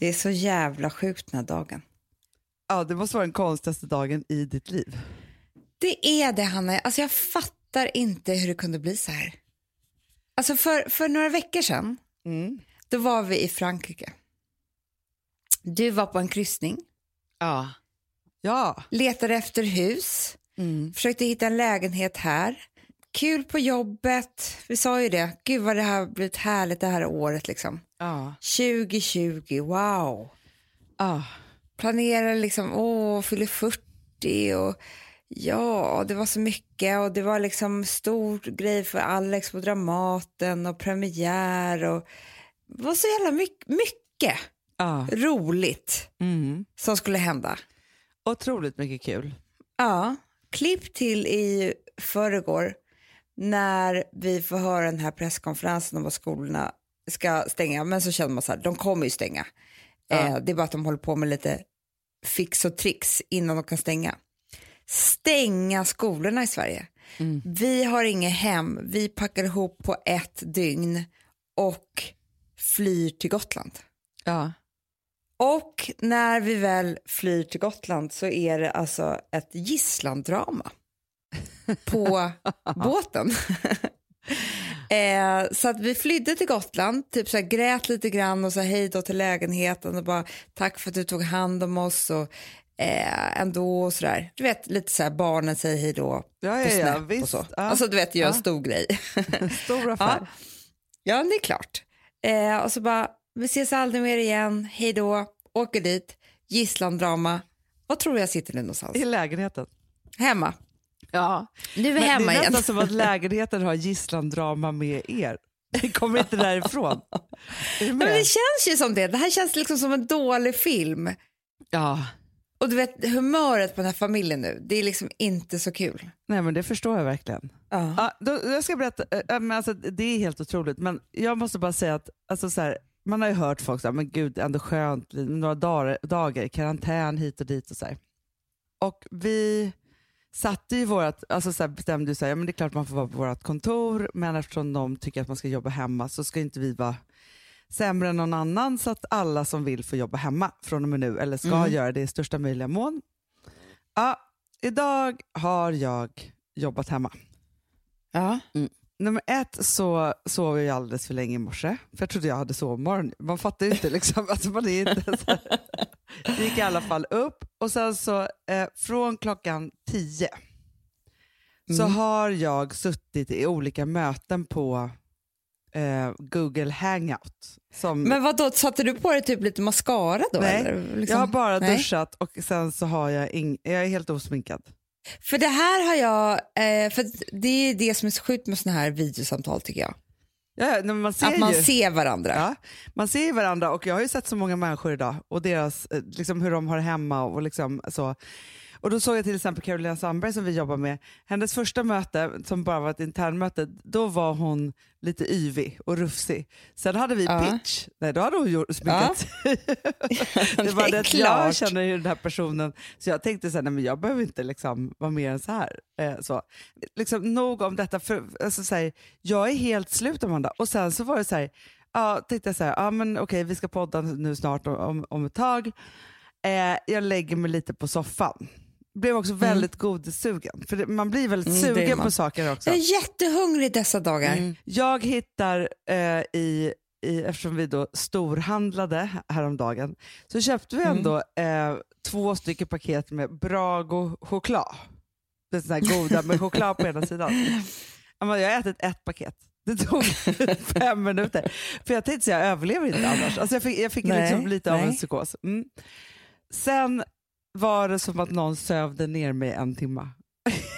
Det är så jävla sjukt den här dagen. Ja, det måste vara den konstigaste dagen i ditt liv. Det är det, Hanna. Alltså, jag fattar inte hur det kunde bli så här. Alltså, för, för några veckor sedan Mm. då var vi i Frankrike. Du var på en kryssning, Ja. Ja. letade efter hus, Mm. försökte hitta en lägenhet här. Kul på jobbet. Vi sa ju det. Gud vad det har blivit härligt det här året. liksom. Ja. 2020, wow. Ja. planerade liksom, åh, fyller 40 och ja, det var så mycket och det var liksom stor grej för Alex på Dramaten och premiär och det var så jävla mycket, mycket ja. roligt Mm. som skulle hända. Otroligt mycket kul. Ja, klipp till i förrgår när vi får höra den här presskonferensen om vad skolorna ska stänga, men så känner man så här, de kommer ju stänga. Ja. Eh, det är bara att de håller på med lite fix och tricks innan de kan stänga. Stänga skolorna i Sverige. Mm. Vi har inget hem, vi packar ihop på ett dygn och flyr till Gotland. Ja. Och när vi väl flyr till Gotland så är det alltså ett gisslandrama på båten. eh, så att vi flydde till Gotland, typ så här, grät lite grann och sa hej då till lägenheten och bara tack för att du tog hand om oss och eh, ändå och sådär. Du vet lite så här barnen säger hej då Ja, på ja, ja, och så. Alltså du vet, gör en stor grej. Stor affär. Ja, det är klart. Eh, och så bara, vi ses aldrig mer igen, hej då, åker dit, gisslandrama. Var tror du jag sitter nu någonstans? I lägenheten. Hemma. Ja. Nu är vi Men hemma det är igen. nästan som att lägenheten har gisslandrama med er. Ni kommer inte därifrån. Är du Men det känns ju som det. Det här känns liksom som en dålig film. Ja. Och du vet humöret på den här familjen nu, det är liksom inte så kul. Nej men det förstår jag verkligen. Ja. Ja, då, jag ska berätta, äh, men alltså, det är helt otroligt men jag måste bara säga att alltså, så här, man har ju hört folk säga, men gud ändå skönt, några dagar, dagar karantän hit och dit och så här. Och vi satte ju vårat, alltså så här, bestämde ju så här, ja, men det är klart man får vara på vårt kontor men eftersom de tycker att man ska jobba hemma så ska inte vi vara sämre än någon annan så att alla som vill får jobba hemma från och med nu eller ska Mm. göra det i största möjliga mån. Ja, idag har jag jobbat hemma. Ja. Nummer ett så sov jag alldeles för länge i morse, för jag trodde jag hade sovmorgon. Man fattar ju inte liksom, alltså man är inte så. Jag gick i alla fall upp och sen så eh, från klockan tio så Mm. har jag suttit i olika möten på eh, Google Hangout. Som, Men vad då satte du på dig typ lite mascara då? Nej, eller? Liksom? jag har bara Nej. duschat och sen så har jag, ing, jag är helt osminkad. För det här har jag, eh, för det är det som är så sjukt med såna här videosamtal tycker jag. Ja, man ser Att man ju. ser varandra. Ja, man ser varandra och jag har ju sett så många människor idag och deras, eh, liksom hur de har hemma och liksom så. Och då såg jag till exempel Carolina Sandberg som vi jobbar med, hennes första möte som bara var ett internmöte, då var hon lite yvig och rufsig. Sen hade vi Ja. pitch, nej då hade hon gjort, sminkat Det var Det att jag känner ju den här personen, så jag tänkte så här, nej men jag behöver inte liksom vara mer än så här. Eh, så. Liksom, nog om detta, för alltså, så här, jag är helt slut Amanda. Och sen så var det så här, ja, tänkte jag så här, ja men okej vi ska podda nu snart om, om, om ett tag. Eh, jag lägger mig lite på soffan. Blev också väldigt godissugen, för man blir väldigt Mm, sugen på saker också. Jag är jättehungrig dessa dagar. Mm. Jag hittar eh, i, i, eftersom vi då storhandlade häromdagen, så köpte vi Mm. ändå eh, två stycken paket med Brago choklad. Det är sådana här goda med choklad på ena sidan. Jag har ätit ett paket. Det tog fem minuter. För jag tänkte säga, jag överlever inte annars. Alltså jag fick, jag fick Nej, liksom lite av en nej. psykos. Mm. Sen var det som att någon sövde ner mig en timme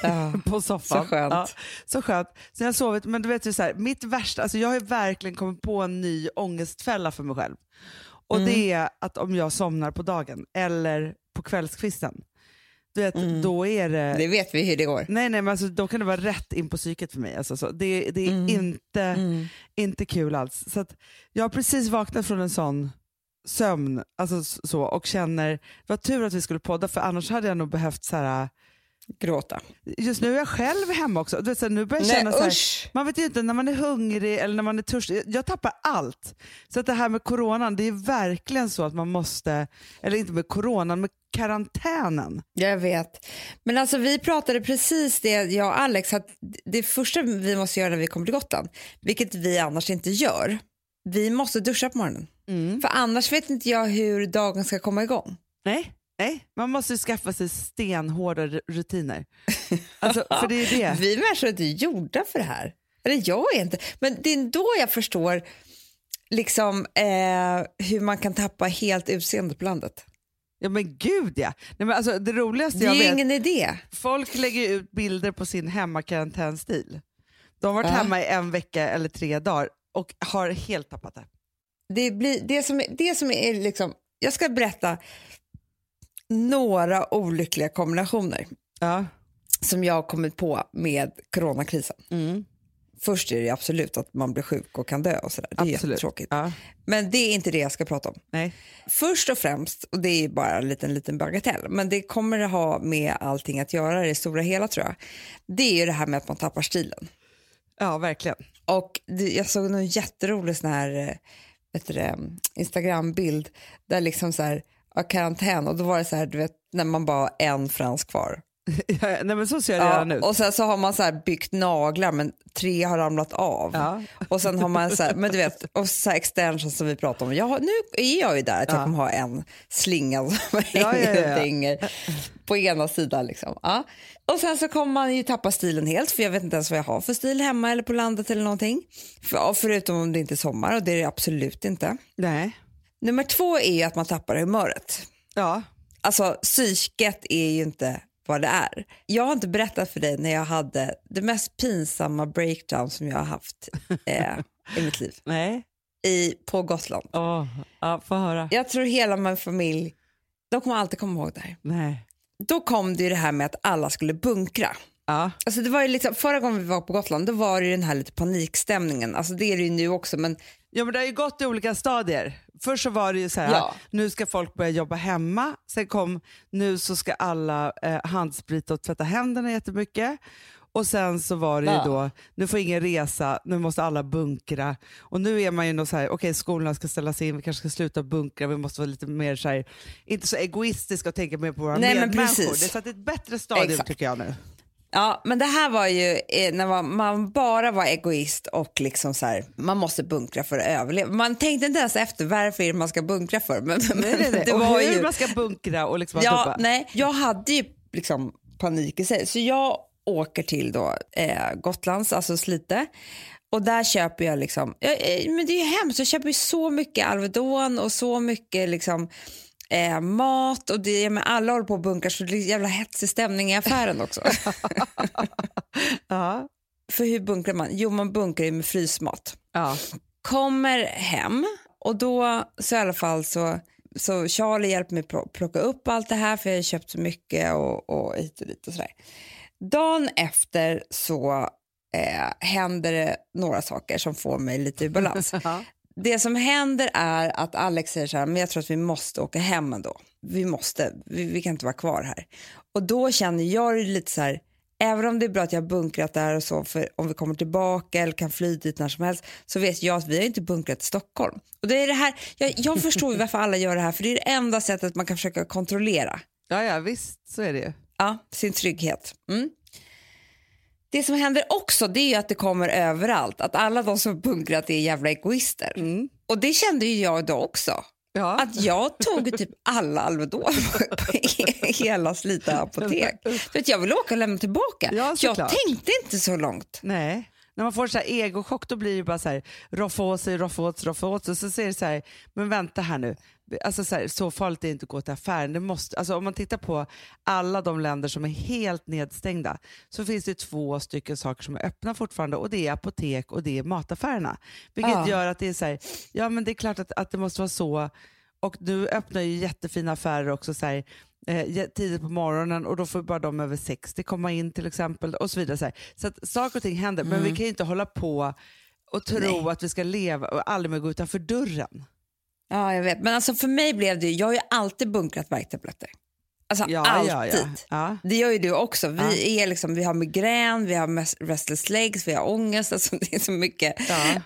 Ja. på soffan. Så skönt. Ja, så skönt. Har jag sovit, men du vet ju så här, mitt värsta, alltså jag har verkligen kommit på en ny ångestfälla för mig själv. Och Mm. det är att om jag somnar på dagen eller på kvällskvisten, du vet, Mm. då är det... Det vet vi hur det går. Nej, nej, men alltså, då kan det vara rätt in på psyket för mig. Alltså, så. Det, det är Mm. inte, Mm. inte kul alls. Så jag har precis vaknat från en sån sömn alltså, så, och känner, det var tur att vi skulle podda för annars hade jag nog behövt så här, Gråta. Just nu är jag själv hemma också. Du vet, så här, nu börjar jag känna Nej, så här, man vet ju inte när man är hungrig eller när man är törstig. Jag tappar allt. Så att det här med coronan, det är verkligen så att man måste, eller inte med coronan, med karantänen. Jag vet. Men alltså vi pratade precis det, jag och Alex, att det första vi måste göra när vi kommer till Gotland, vilket vi annars inte gör, vi måste duscha på morgonen. För annars vet inte jag hur dagen ska komma igång. Nej, nej. man måste ju skaffa sig stenhårda rutiner. Alltså, för det är det. Vi människor är inte gjorda för det här. Eller jag är inte. Men det är då jag förstår liksom, eh, hur man kan tappa helt utseendet på landet. Ja men gud ja. Nej, men alltså, det roligaste Det är jag vet, ingen idé. folk lägger ut bilder på sin hemmakarantänstil. De har varit Ja. hemma i en vecka eller tre dagar och har helt tappat det. Det, blir, det, som, det som är liksom, jag ska berätta några olyckliga kombinationer Ja. som jag har kommit på med coronakrisen. Mm. Först är det absolut att man blir sjuk och kan dö och sådär. Det är Absolut. jättetråkigt. Ja. Men det är inte det jag ska prata om. Nej. Först och främst, och det är bara en liten, liten bagatell, men det kommer att ha med allting att göra i det stora hela tror jag. Det är ju det här med att man tappar stilen. Ja, verkligen. Och det, jag såg en jätterolig sån här eh, vet du det, Instagram-bild där liksom så här, ja, karantän och då var det så här, du vet, när man bara har en frans kvar. Ja, Nej, men så ser det redan ut. och sen så har man så byggt naglar men tre har ramlat av. Ja. Och sen har man så här, men du vet, och så här extensions som vi pratade om. Jag har, nu är jag ju där att jag Ja. kommer ha en slinga som Ja, ja, hänger, ja, ja. på ena sidan. Liksom. Ja. Och sen så kommer man ju tappa stilen helt för jag vet inte ens vad jag har för stil hemma eller på landet eller någonting. För, ja, förutom om det inte är sommar och det är det absolut inte. Nej. Nummer två är ju att man tappar humöret. Ja. Alltså psyket är ju inte vad det är. Jag har inte berättat för dig när jag hade det mest pinsamma breakdown som jag har haft eh, i mitt liv Nej. i, på Gotland. Åh, ja, få höra. Jag tror hela min familj, de kommer alltid komma ihåg det här. Nej. Då kom det ju det här med att alla skulle bunkra. Ja. Alltså det var ju liksom, förra gången vi var på Gotland då var det ju den här lite panikstämningen. Alltså det är det ju nu också men ja, men det har ju gått i olika stadier. Först så var det ju så här, Ja. nu ska folk börja jobba hemma. Sen kom, nu så ska alla eh, handsprita och tvätta händerna jättemycket. Och sen så var det ju Ja. då, nu får ingen resa, nu måste alla bunkra. Och nu är man ju nog så här, okej skolorna ska ställas in, vi kanske ska sluta bunkra, vi måste vara lite mer så här, inte så egoistiska och tänka mer på våra Nej, men medmänniskor. precis. Det är så att det är ett bättre stadium Exakt. tycker jag nu. Ja, men det här var ju eh, när man, bara var egoist och liksom så här, man måste bunkra för att överleva. Man tänkte inte ens efter varför man ska bunkra för. Men, men Nej, nej, nej. det och var hur ju, man ska bunkra och liksom ja, nej, jag hade ju liksom panik i sig. Så jag åker till då, eh, Gotlands, alltså Slite. Och där köper jag liksom, ja, eh, men det är ju hemskt, jag köper ju så mycket Alvedon och så mycket liksom eh, mat och det, men alla håller på och bunkrar så det är jävla hetsig stämning i affären också. Ja. För hur bunkrar man? Jo, man bunkrar ju med frysmat. Ja. Kommer hem och då så i alla fall så, så Charlie hjälper mig pl- plocka upp allt det här för jag har köpt så mycket och, och hit och dit och sådär. Dagen efter så eh, händer det några saker som får mig lite ur balans. Det som händer är att Alex säger så här, men jag tror att vi måste åka hem ändå. Vi måste, vi, vi kan inte vara kvar här. Och då känner jag lite så här, även om det är bra att jag har bunkrat där och så, för om vi kommer tillbaka eller kan fly dit när som helst, så vet jag att vi har inte bunkrat i Stockholm. Och det är det här, jag, jag förstår ju varför alla gör det här, för det är det enda sättet man kan försöka kontrollera ja, ja, visst så är det ju. ja, sin trygghet. Mm. Det som händer också det är att det kommer överallt, att alla de som bunkrat är jävla egoister. Och det kände ju jag då också. Ja. Att jag tog typ alla Alvedon på hela Slita apotek. För att jag ville åka och lämna tillbaka. Ja, jag tänkte inte så långt. Nej. När man får så här egochock då blir det bara så här roffa åt sig, roffa åt sig, roffa åt sig. Så säger det så här, men vänta här nu. Alltså så, här, så farligt är det inte att gå till affären. Det måste, alltså om man tittar på alla de länder som är helt nedstängda så finns det två stycken saker som är öppna fortfarande och det är apotek och det är mataffärerna. Vilket Ja. gör att det är så här, ja men det är klart att, att det måste vara så. Och nu öppnar ju jättefina affärer också så här, eh, tidigt på morgonen och då får bara de över 60 komma in till exempel och så vidare. Så, så att saker och ting händer men vi kan ju inte hålla på och tro Nej. att vi ska leva och aldrig mer gå utanför dörren. Ja, jag vet. Men alltså för mig blev det ju, jag har ju alltid bunkrat värktabletter. Alltså Ja, alltid. ja, ja. Det gör ju du också. Vi, är liksom, vi har migrän, vi har restless legs, vi har ångest. Alltså det är så mycket.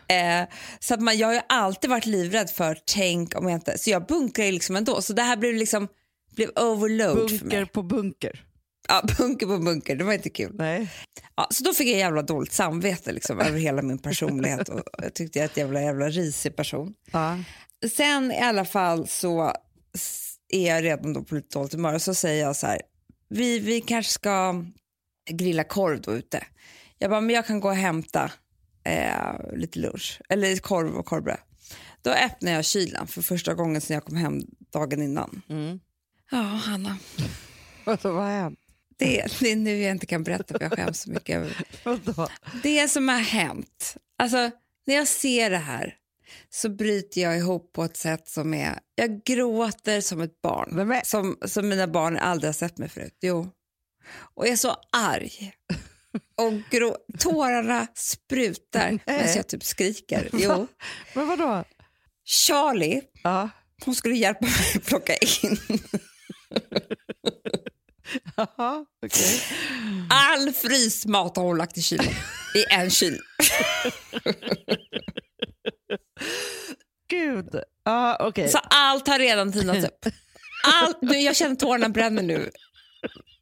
Eh, så att man, jag har ju alltid varit livrädd för tänk om jag inte... Så jag bunkrar ju liksom ändå. Så det här blev liksom blev overload för Bunker mig. på bunker. Ja, bunker på bunker, det var inte kul. Nej. Ja, så då fick jag jävla dåligt samvete liksom, över hela min personlighet. Och jag tyckte jag är ett jävla, jävla risig person. Ja. Sen i alla fall så är jag redan då på lite dåligt humör och så säger jag så här, vi, vi kanske ska grilla korv då ute. Jag bara, men jag kan gå och hämta eh, lite lunch, eller korv och korvbröd. Då öppnar jag kylen för första gången sedan jag kom hem dagen innan. Mm. Ja, Hanna, Vadå, vad har hänt? det, det är nu jag inte kan berätta för jag skäms så mycket. över-? Det som har hänt, alltså när jag ser det här så bryter jag ihop på ett sätt som är, jag gråter som ett barn. Som, som mina barn aldrig har sett mig förut. Jo. Och jag är så arg. Och grå, tårarna sprutar medan jag typ skriker. Jo. Men vadå? Charlie, Ja. hon skulle hjälpa mig att plocka in Jaha, okej. all frysmat har hon lagt i kylen. I en kyl. Gud. Ja, okej. Så allt har redan tinats upp. Allt, nu, jag känner tårarna bränner nu.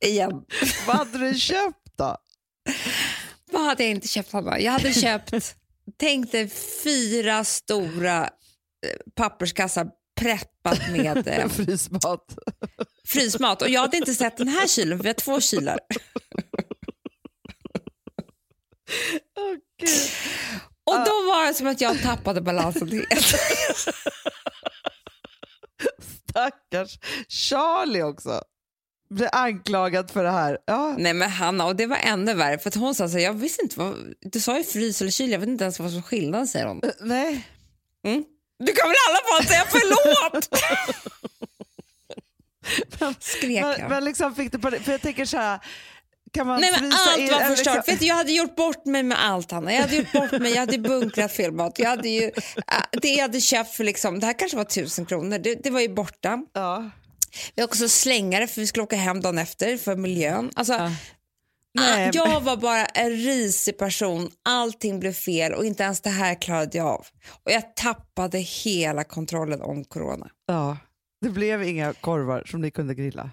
Igen. Vad hade du köpt då? Vad hade jag inte köpt, Hanna? Jag hade köpt, tänk dig fyra stora eh, papperskassar preppat med eh, Frysmat. frysmat. Och jag hade inte sett den här kylen, för vi har två kylar. Gud. Och då var det som att jag tappade balansen helt. Stackars Charlie också. Blir anklagad för det här. Ja. Nej men Hanna, och det var ännu värre. För hon sa så här, jag visste inte vad, du sa ju frys eller kyl, jag vet inte ens vad som är skillnaden, säger hon. Nej. Mm. Du kan väl i alla fall säga förlåt? Skrek Men, jag. men liksom fick du för jag tänker så här, kan man Nej men allt var förstört. liksom- Vet du, jag hade gjort bort mig med allt Hanna. Jag hade gjort bort mig, jag hade bunkrat fel mat. Jag hade ju, äh, det jag hade köpt för liksom, det här kanske var tusen kronor, det, det var ju borta. Ja. Vi har också slängare för vi skulle åka hem dagen efter för miljön. Alltså, Ja. ah, Nej, jag var bara en risig person, allting blev fel och inte ens det här klarade jag av. Och jag tappade hela kontrollen om corona. ja. Det blev inga korvar som ni kunde grilla.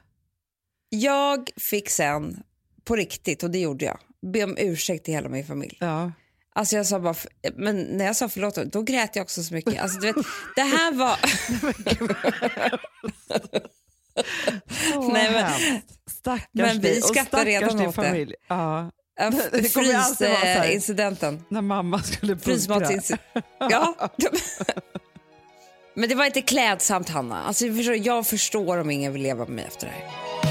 Jag fick sen, på riktigt, och det gjorde jag, be om ursäkt till hela min familj. Ja. Alltså jag sa bara, men när jag sa förlåt, då grät jag också så mycket. Alltså du vet, det här var... Åh, Nej, men-. Stackars Men vi skrattar redan åt det. familj. Ja. Det här. Frysincidenten. När mamma skulle bunkra. Ja. Men det var inte klädsamt, Hanna. Alltså, jag, förstår, jag förstår om ingen vill leva med mig efter det här.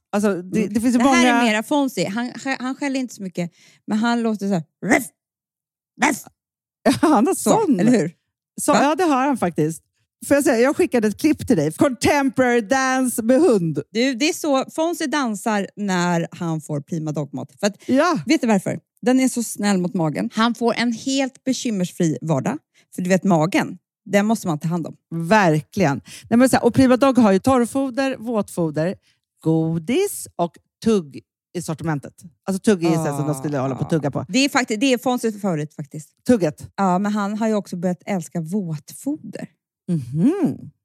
Alltså, det, det finns Det många... här är mera Fonzie. Han, han skäller inte så mycket, men han låter så här... Ruff, ruff, Han har så, sån. eller hur? Så, ja, det har han faktiskt. Får jag, säga, jag skickade ett klipp till dig. Contemporary dance med hund. Du, det är så Fonzie dansar när han får prima dogmat. För att, Ja, vet du varför? Den är så snäll mot magen. Han får en helt bekymmersfri vardag. För du vet, magen, den måste man ta hand om. verkligen. Nej, men så här, och Prima Dog har ju torrfoder, våtfoder, godis och tugg i sortimentet. Alltså tugg är ah. som de skulle hålla på att tugga på. Det är, faktiskt, det är Fonzies favorit faktiskt. Tugget. Ja, men han har ju också börjat älska våtfoder. Mhm.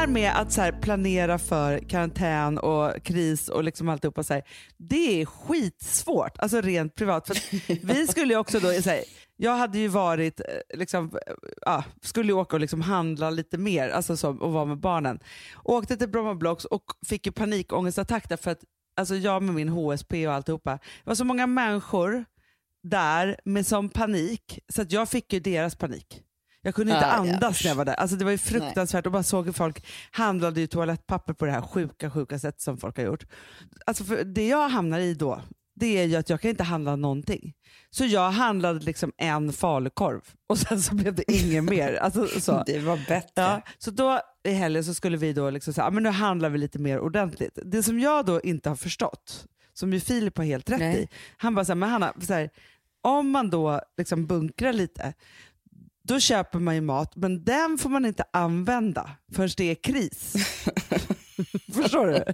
Här med att så planera för karantän och kris och liksom alltihopa, så här, det är skitsvårt, alltså rent privat. För vi skulle också då, så här, jag hade ju varit, eh, liksom, eh, ja, skulle åka och liksom handla lite mer alltså så, och vara med barnen. Åkte till Bromma Blocks och fick ju panikångestattack därför att alltså jag med min HSP och alltihopa, det var så många människor där med sån panik så att jag fick ju deras panik. Jag kunde inte Ja, ja, andas usch. när jag var där. Alltså det var ju fruktansvärt och bara såg hur folk handlade ju toalettpapper på det här sjuka, sjuka sättet som folk har gjort. Alltså det jag hamnar i då, det är ju att jag kan inte handla någonting. Så jag handlade liksom en falukorv och sen så blev det inget mer. Alltså, så. Det var bättre. Ja, så då i helgen så skulle vi då liksom säga, ah, men nu handlar vi lite mer ordentligt. Det som jag då inte har förstått, som ju Filip har helt rätt Nej. i, han bara så här, men Hanna, så här, om man då liksom bunkrar lite, då köper man ju mat, men den får man inte använda förrän det är kris. Förstår du?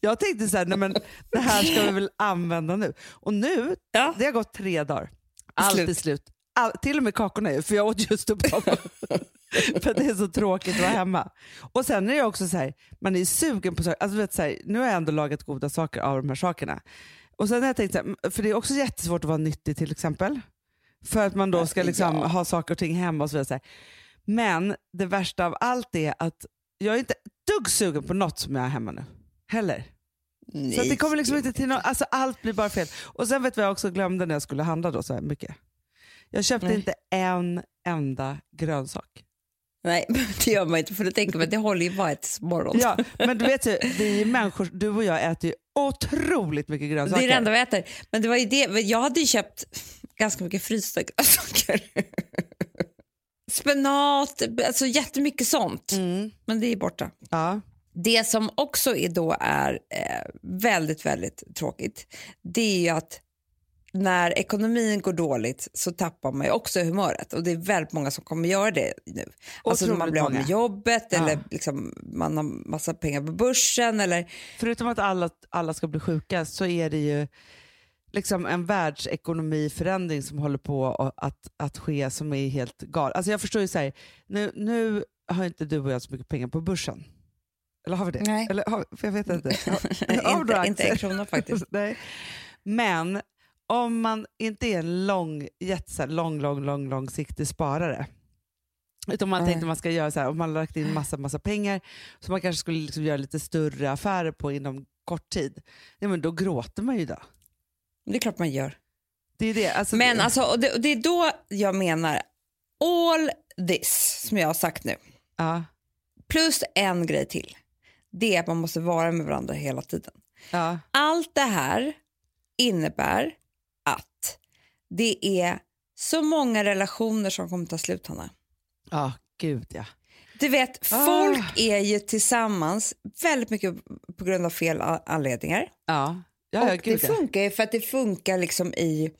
Jag tänkte så här, nej men det här ska vi väl använda nu. Och nu, Ja. det har gått tre dagar. Allt Slut. är slut. All, till och med kakorna är för jag åt just upp dem. för det är så tråkigt att vara hemma. Och sen är det också så här, man är sugen på saker. Alltså, vet, så här, nu har jag ändå lagat goda saker av de här sakerna. Och sen har jag tänkt så här, för det är också jättesvårt att vara nyttig till exempel. För att man då ska liksom Ja. ha saker och ting hemma och så vidare. så. Men det värsta av allt är att jag är inte dugg sugen på något som jag har hemma nu. Heller. Så att det kommer liksom inte till något, alltså allt blir bara fel. Och sen vet du vad jag också glömde när jag skulle handla då så här mycket? Jag köpte Nej. inte en enda grönsak. Nej, det gör man inte för då tänker man att det håller ju bara ett morgon. Ja, men du vet ju, vi människor, du och jag äter ju otroligt mycket det grönsaker. är det enda vi äter. Men det var ju det, jag hade ju köpt ganska mycket frysta grönsaker. Spenat, alltså jättemycket sånt. Mm, Men det är borta. ja. Det som också är då är eh, väldigt, väldigt tråkigt, det är ju att när ekonomin går dåligt så tappar man ju också humöret och det är väldigt många som kommer göra det nu. Alltså när man blir av med jobbet Ja. eller liksom man har massa pengar på börsen eller Förutom att alla, alla ska bli sjuka så är det ju liksom en världsekonomiförändring som håller på att, att, ske som är helt galen. Alltså jag förstår ju så här, nu, nu har inte du och jag så mycket pengar på börsen. Eller har vi det? Nej. Eller har, för jag vet inte. Har, inte, inte en krona faktiskt. Nej. Men om man inte är en lång, jätte, lång, lång, lång, långsiktig sparare Utan man Nej. tänkte man ska göra så här, om man har lagt in massa, massa pengar så man kanske skulle liksom göra lite större affärer på inom kort tid. Ja, men då gråter man ju då. Det är klart man gör. Det är det. Alltså, Men det, alltså, och det, och det är då jag menar all this som jag har sagt nu. ja, Plus en grej till. Det är att man måste vara med varandra hela tiden. ja, Allt det här innebär att det är så många relationer som kommer ta slut, Hanna. ja, gud ja. Du vet, Ah. folk är ju tillsammans väldigt mycket på grund av fel anledningar. Ja, ja, och det funkar ju för att det funkar liksom i,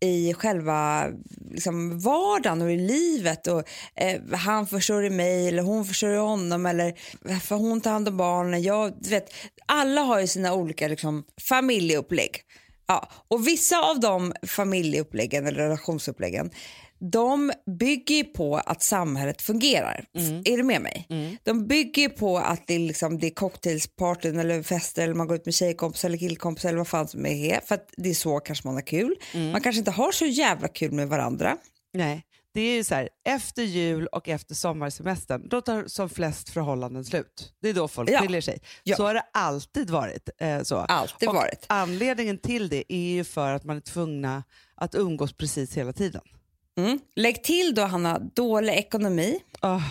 i själva liksom vardagen och i livet. Och, eh, han försörjer mig eller hon försörjer honom eller för hon tar hand om barnen. Jag, vet, alla har ju sina olika liksom, familjeupplägg. Ja, och vissa av de familjeuppläggen eller relationsuppläggen de bygger på att samhället fungerar. Mm. Är du med mig? De bygger på att det är, liksom, det är cocktailspartyn eller fester eller man går ut med tjejkompisar eller killkompisar eller vad fan som är. För att det är så kanske man har kul. Mm. Man kanske inte har så jävla kul med varandra. Nej, det är ju så här, efter jul och efter sommarsemestern, då tar som flest förhållanden slut. Det är då folk Ja. skiljer sig. Ja. Så har det alltid varit. Eh, så. Alltid och varit. Anledningen till det är ju för att man är tvungna att umgås precis hela tiden. Mm. Lägg till då Hanna, dålig ekonomi. Oh,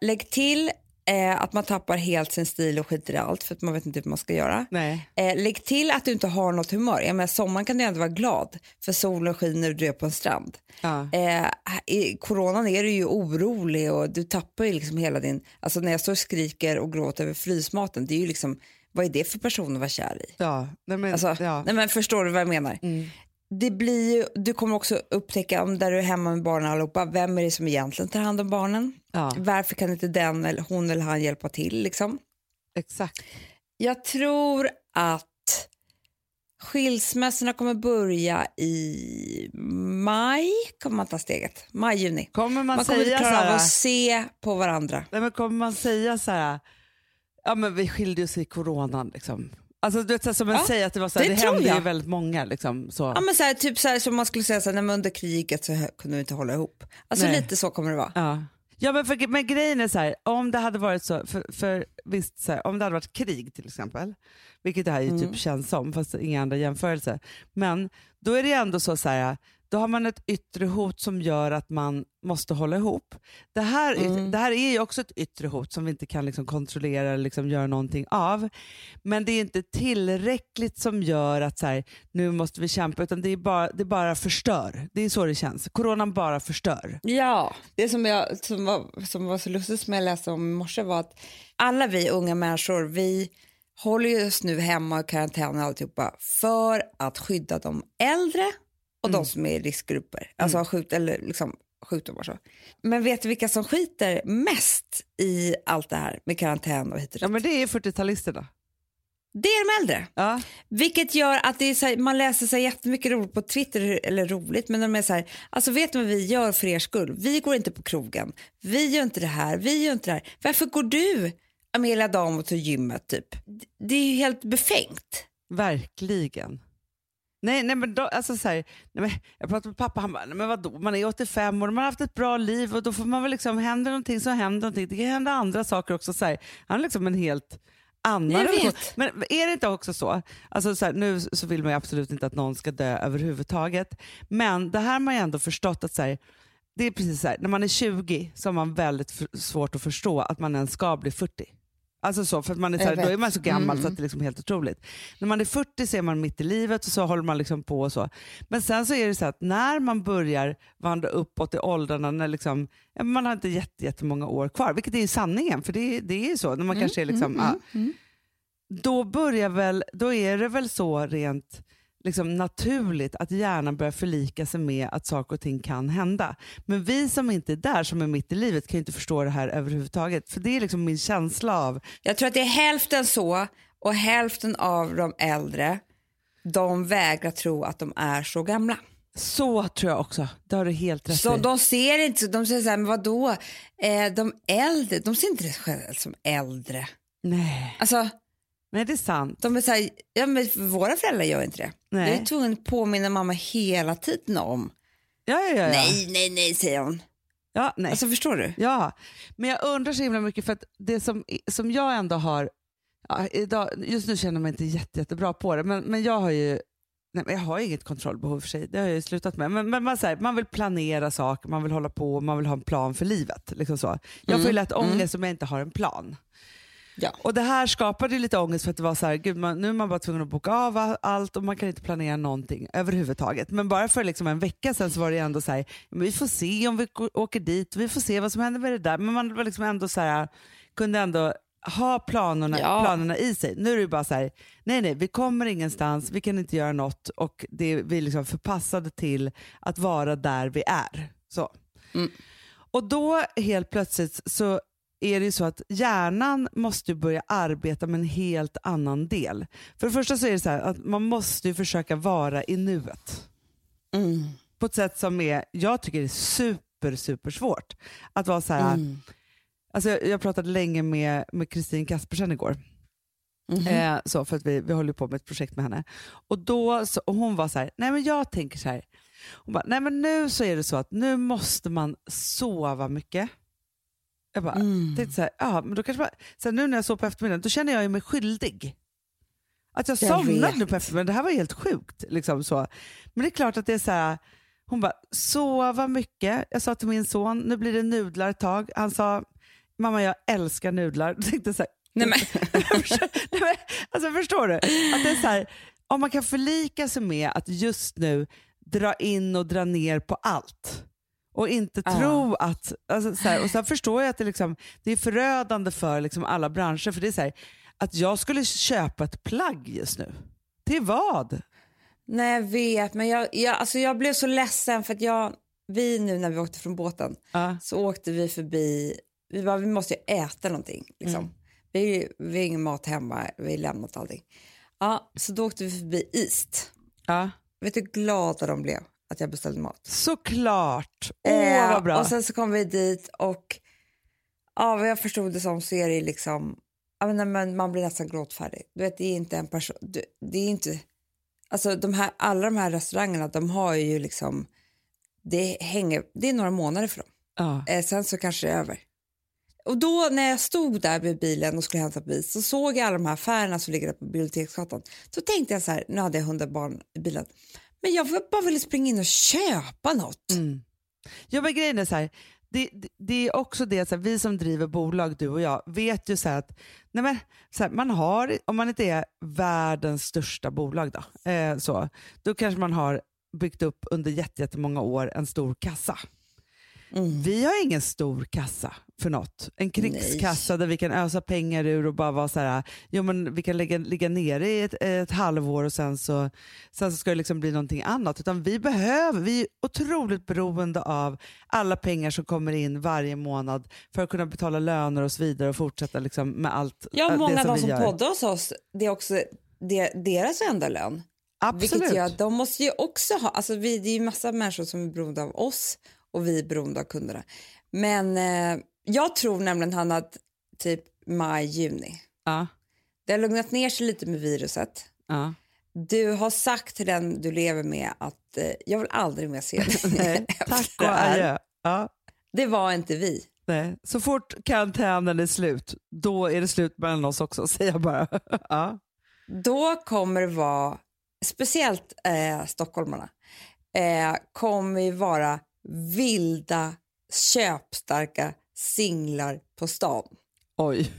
Lägg till eh, att man tappar helt sin stil och skiter i allt för att man vet inte hur man ska göra. nej. Eh, lägg till att du inte har något humör. Jag menar, sommaren kan du ändå vara glad för solen skiner och du är på en strand. Ja. Eh, I coronan är du ju orolig och du tappar ju liksom hela din... Alltså när jag står och skriker och gråter över frysmaten, det är ju liksom... Vad är det för person att vara kär i? Ja, nej men, Alltså, ja. nej men förstår du vad jag menar? Mm. Det blir ju, du kommer också upptäcka om där du är hemma med barnen allihopa, vem är det som egentligen tar hand om barnen? ja, Varför kan inte den eller hon eller han hjälpa till? Liksom? exakt. Jag tror att skilsmässorna kommer börja i maj, kommer man ta steget. Maj, juni. Kommer man, Man kommer säga så klara av här, att se på varandra. nej, men kommer man säga så här, ja men vi skilde oss i coronan liksom. Alltså du vet så som man Ja, säger att det var så här, det det, hände jag. ju väldigt många liksom. Så. Ja, men så här, typ så här, som man skulle säga så här, nej, men under kriget så kunde vi inte hålla ihop. Alltså Nej. lite så kommer det vara. Ja. Ja men, för, men grejen är så här, om det hade varit så, för, för visst så här, om det hade varit krig till exempel, vilket det här ju Mm. typ känns som, fast inga andra jämförelser. Men då är det ändå så, så här, då har man ett yttre hot som gör att man måste hålla ihop. Det här, Mm. det här är ju också ett yttre hot som vi inte kan liksom kontrollera eller liksom göra någonting av. Men det är inte tillräckligt som gör att så här, nu måste vi kämpa, utan det, är bara, det bara förstör. Det är så det känns. Coronan bara förstör. Ja, det som, jag, som, var, som var så lustigt som jag läste om i morse var att alla vi unga människor, vi håller just nu hemma i karantän och alltihopa för att skydda de äldre och de som är i riskgrupper, alltså har skjut, eller liksom sjukdomar. Så. Men vet du vilka som skiter mest i allt det här med karantän och hit och dit? Ja men det är 40-talisterna. Det är de äldre. Ja. Vilket gör att det här, man läser så här jättemycket roligt på Twitter, eller roligt, men de är så här, alltså vet du vad vi gör för er skull? Vi går inte på krogen, vi gör inte det här, vi gör inte det här. Varför går du, Amelia Damo, till gymmet typ? Det är ju helt befängt. Verkligen. Nej, nej men då, alltså så här, nej men jag pratade med pappa, han bara, nej men vadå, man är 85 år, man har haft ett bra liv och då får man väl liksom, händer någonting så händer någonting. Det kan hända andra saker också. Så här, han är liksom en helt annan. Men är det inte också så, alltså så här, nu så vill man ju absolut inte att någon ska dö överhuvudtaget, men det här har man ju ändå förstått att så här, det är precis så här, när man är 20 så har man väldigt svårt att förstå att man ens ska bli 40. Alltså så, för att man är, så här, då är man så gammal så Mm. att det är liksom helt otroligt. När man är 40 så är man mitt i livet och så håller man liksom på och så. Men sen så är det så att när man börjar vandra uppåt i åldrarna, när liksom, man har inte jätte, jättemånga år kvar, vilket är sanningen, för det, det är ju så. När man kanske är liksom, ja, då, börjar väl, då är det väl så rent liksom naturligt att hjärnan börjar förlika sig med att saker och ting kan hända. Men vi som inte är där, som är mitt i livet, kan ju inte förstå det här överhuvudtaget. För det är liksom min känsla av, Jag tror att det är hälften så och hälften av de äldre, de vägrar tro att de är så gamla. så tror jag också, det har du helt rätt Så i. de ser inte de säger så här, men vadå, eh, de äldre, de ser inte det själva som äldre. Nej. Alltså, Nej, det är sant. De är så här, ja, men våra föräldrar gör inte det. Nej. Jag är tvungen att påminna mamma hela tiden om. Ja, ja, ja, ja. Nej, nej, nej, säger hon. Ja, nej. Alltså förstår du? Ja, men jag undrar så himla mycket för att det som, som jag ändå har, ja, idag, just nu känner jag mig inte jätte, jättebra på det, men, men jag har ju Nej, jag har inget kontrollbehov för sig, det har jag ju slutat med. Men, men man, så här, man vill planera saker, man vill hålla på, man vill ha en plan för livet. Liksom så. Jag får ju lätt ångest om jag inte har en plan. Ja. Och det här skapade lite ångest för att det var så här, gud, man, nu är man bara tvungen att boka av allt och man kan inte planera någonting överhuvudtaget. Men bara för liksom en vecka sedan så var det ändå så här, vi får se om vi åker dit, vi får se vad som händer med det där. Men man var liksom ändå så här, kunde ändå ha planerna, Ja. planerna i sig. Nu är det bara så här, nej nej, vi kommer ingenstans, vi kan inte göra något och det, vi är liksom förpassade till att vara där vi är. Så. Mm. Och då helt plötsligt så är det ju så att hjärnan måste börja arbeta med en helt annan del. För det första så är det så här att man måste ju försöka vara i nuet. Mm. På ett sätt som är, jag tycker det är super, super svårt. Att vara så här, Mm. alltså jag, jag pratade länge med med Kristin Kaspersen igår. Mhm. Eh, så för att vi, vi håller på med ett projekt med henne. Och då så, och hon var så här, nej men jag tänker så här. Hon bara, nej men nu så är det så att nu måste man sova mycket. Jag bara, Mm. tänkte så här, ja men då kanske man, så nu när jag sov på eftermiddagen då känner jag mig skyldig. Att jag, Jag somnade vet. nu på eftermiddagen, det här var helt sjukt. Liksom så. Men det är klart att det är så här, hon bara, sova mycket. Jag sa till min son, nu blir det nudlar ett tag. Han sa, mamma jag älskar nudlar. Jag tänkte så här, Nej, men, Nej, men, alltså, förstår du? Att det är så här, om man kan förlika sig med att just nu dra in och dra ner på allt och inte Ja. tro att... Alltså, så här, och sen förstår jag att det, liksom, det är förödande för liksom, alla branscher. För det är så här, att jag skulle köpa ett plagg just nu. Till vad? nej, jag vet, men jag, jag, alltså jag blev så ledsen för att jag, vi nu när vi åkte från båten Ja. så åkte vi förbi, vi bara, vi måste ju äta någonting. Liksom. Vi, vi har ingen mat hemma, vi har lämnat allting. Ja, så då åkte vi förbi East. Ja. Vet du hur glada de blev att jag beställde mat? Såklart. Åh Eh, vad bra. Och sen så kom vi dit och ja, vad jag förstod det som så är det liksom, ja, men, man blir nästan gråtfärdig. Du vet, det är inte en person, det är inte, alltså de här, alla de här restaurangerna, de har ju liksom, det hänger, det är några månader för dem. ja. Eh, sen så kanske det är över. Och då när jag stod där med bilen och skulle hämta bil så såg jag alla de här affärerna som ligger där på Biblioteksgatan. Då tänkte jag så här, nu hade jag hundra barn i bilen, men jag bara ville springa in och köpa något. Mm. Ja, men grejen är så här, det, det, det är också det, så här, vi som driver bolag, du och jag, vet ju så här att nej men, så här, man har, om man inte är världens största bolag, då, eh, så, då kanske man har byggt upp under jättemånga år en stor kassa. Mm. Vi har ingen stor kassa för något. En krigskassa där vi kan ösa pengar ur och bara vara så här, jo men vi kan lägga, ligga nere i ett, ett halvår och sen så, sen så ska det liksom bli någonting annat. Utan vi behöver, vi är otroligt beroende av alla pengar som kommer in varje månad för att kunna betala löner och så vidare och fortsätta liksom med allt Ja, äh, många det av de som gör. poddar hos oss, det är också det, deras enda lön. Absolut. Vilket gör att de måste ju också ha, alltså vi, det är ju massa människor som är beroende av oss och vi är beroende av kunderna. Men eh, jag tror nämligen han att typ maj, juni, Ja, det har lugnat ner sig lite med viruset. ja. Du har sagt till den du lever med att eh, jag vill aldrig mer se dig tack och adjö. Ja. Det var inte vi. Nej. Så fort karantänen är slut, då är det slut mellan oss också, säger jag bara. ja. Då kommer det vara, speciellt eh, stockholmarna, eh, kommer vara vilda, köpstarka singlar på stan. Oj,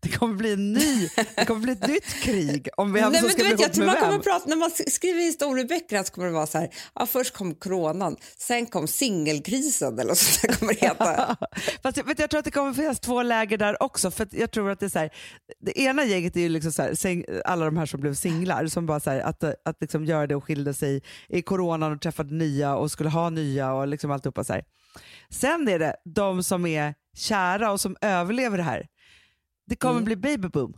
det kommer bli en ny, det kommer bli ett nytt krig om vem Nej, som ska bli vet, ihop med man kommer vem. prata, när man skriver historieböcker så kommer det vara så här, ja, först kom coronan, sen kom singelkrisen eller så där kommer det heta. Fast jag, jag tror att det kommer finnas två läger där också. För jag tror att det är så här, Det ena gänget är ju liksom så här, alla de här som blev singlar, som bara så här, att, att liksom göra det och skilde sig i coronan och träffade nya och skulle ha nya och liksom alltihopa. Så här. Sen är det de som är kära och som överlever det här. Det kommer Mm. bli babyboom.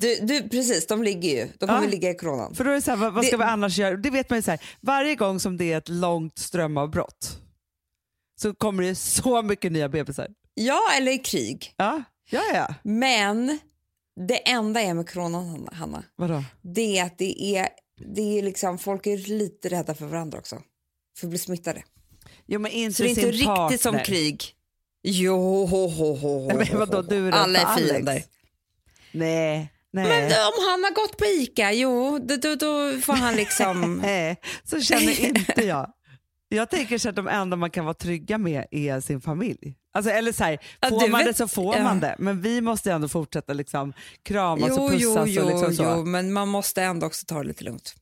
Du, du, precis, de ligger ju, de kommer Ja. ligga i coronan. För då är det så här, vad, vad ska Det- vi annars göra? Det vet man ju så här, varje gång som det är ett långt strömavbrott så kommer det så mycket nya bebisar. Ja, eller i krig. Ja, ja, ja. Men det enda är med coronan, Hanna- Vadå? det är att det är, det är liksom, folk är lite rädda för varandra också. För att bli smittade. Jo, men inte Så det är inte sin riktigt partner. som krig. Jo, ho, ho, ho, Nej, men vadå, du är Alla är fiender. Nej. Nej. Men om han har gått på Ica, jo, då, då, då får han liksom... Nej, så känner inte jag. Jag tänker så att de enda man kan vara trygga med är sin familj. Alltså, eller så här, Ja, får du man vet- det så får ja. man det. Men vi måste ändå fortsätta liksom kramas jo, och pussas. jo, och liksom så. jo, men man måste ändå också ta det lite lugnt.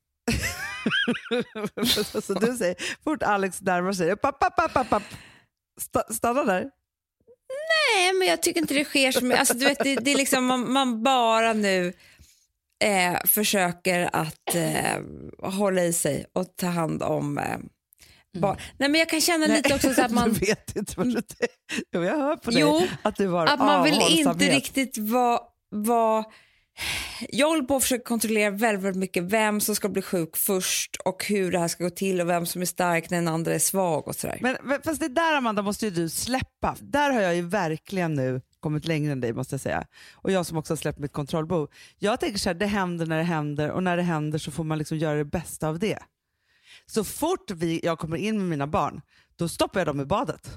så du säger, fort Alex närmar sig, papp, papp, papp, papp, papp. Sta- stanna där. Nej, men jag tycker inte det sker så mycket. Alltså, du vet, det, det är liksom man, man bara nu eh, försöker att eh, hålla i sig och ta hand om eh, barn. Nej, men jag kan känna lite också så att man... Du vet inte vad du jag hör på dig Jo, att du har att man vill inte riktigt vara... vara jag håller på att försöka kontrollera väldigt, väldigt mycket vem som ska bli sjuk först och hur det här ska gå till och vem som är stark när den andra är svag och sådär. Men, men fast det där Amanda måste ju du släppa. Där har jag ju verkligen nu kommit längre än dig måste jag säga. Och jag som också har släppt mitt kontrollbehov. Jag tänker så här, det händer när det händer och när det händer så får man liksom göra det bästa av det. Så fort vi, jag kommer in med mina barn, då stoppar jag dem i badet.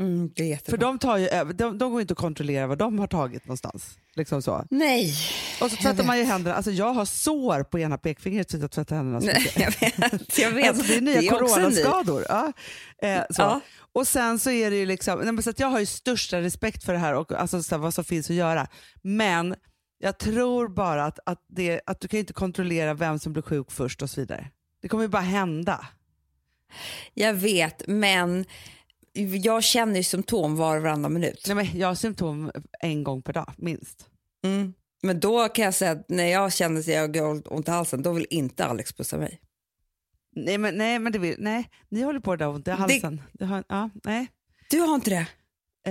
Mm, det är jättebra. För de, tar ju, de, de går inte att kontrollera vad de har tagit någonstans. Liksom så. Nej, Och så tvättar man ju händerna. Alltså jag har sår på ena pekfingret för att jag tvättar händerna så Nej mycket. jag vet. Jag vet. Alltså det är nya en ny. coronaskador. Ja. Eh, så. Ja. Och sen så är det ju liksom, nej, men så jag har ju största respekt för det här och alltså, så här, vad som finns att göra. Men jag tror bara att, att, det, att du kan inte kontrollera vem som blir sjuk först och så vidare. Det kommer ju bara hända. Jag vet, men jag känner ju symptom var och varannan minut. Nej, men jag har symptom en gång per dag, minst. Mm. Men då kan jag säga att när jag känner att jag har ont i halsen, då vill inte Alex pussa mig. Nej men, nej, men det vill, nej, ni håller på där ont i halsen. Det... har, ja, nej. Du har inte det?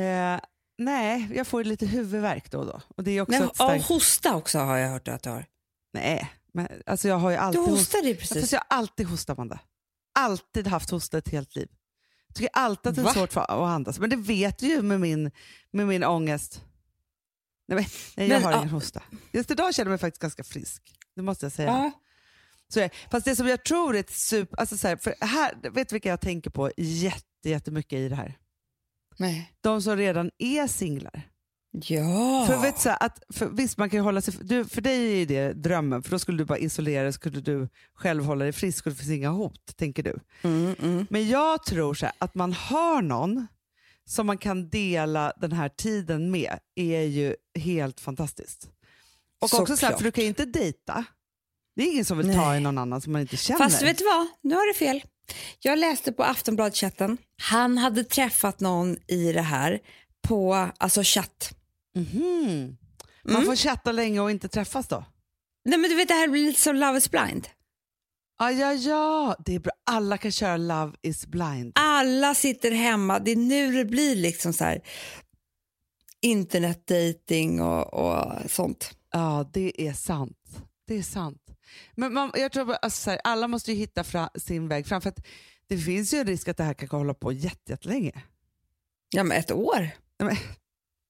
Eh, nej, jag får lite huvudvärk då och då. Och det är också Nej, starkt... hosta också har jag hört att du har. Nej, men alltså jag har ju Du alltid host... ju Fast precis. jag har alltid hostat Amanda. Alltid haft hosta ett helt liv. Jag tycker alltid att det är Va? svårt för att andas. Men det vet du ju med min, med min ångest. Nej, men, nej jag Men, har ja. ingen hosta. Just idag känner jag mig faktiskt ganska frisk. Det måste jag säga. Ja. Så fast det som jag tror är ett super... Alltså så här, för här, vet du vilka jag tänker på jätte, jättemycket i det här? Nej. De som redan är singlar. Ja. För, vet så att, för, visst, man kan hålla sig, du, för dig är det drömmen, för då skulle du bara isolera dig, skulle du själv hålla dig frisk och det finns inga hot, tänker du. Mm, mm. Men jag tror så här, att man har någon som man kan dela den här tiden med är ju helt fantastiskt. Och också så här, för du kan ju inte dejta. Det är ingen som vill ta Nej. i någon annan som man inte känner. Fast vet du vad? Nu har du fel. Jag läste på Aftonbladet-chatten. Han hade träffat någon i det här på alltså chatt. Mhm. Man Mm. får chatta länge och inte träffas då? Nej men du vet det här blir lite som Love is blind. Ja, ja, ja. Det är bra. Alla kan köra Love is blind. Alla sitter hemma. Det är nu det blir liksom så här internetdating och, och sånt. Ja, det är sant. Det är sant. Men man, jag tror alltså, så här, alla måste ju hitta fra, sin väg fram. För att det finns ju en risk att det här kan hålla på jätte- jättelänge. Ja men ett år. Men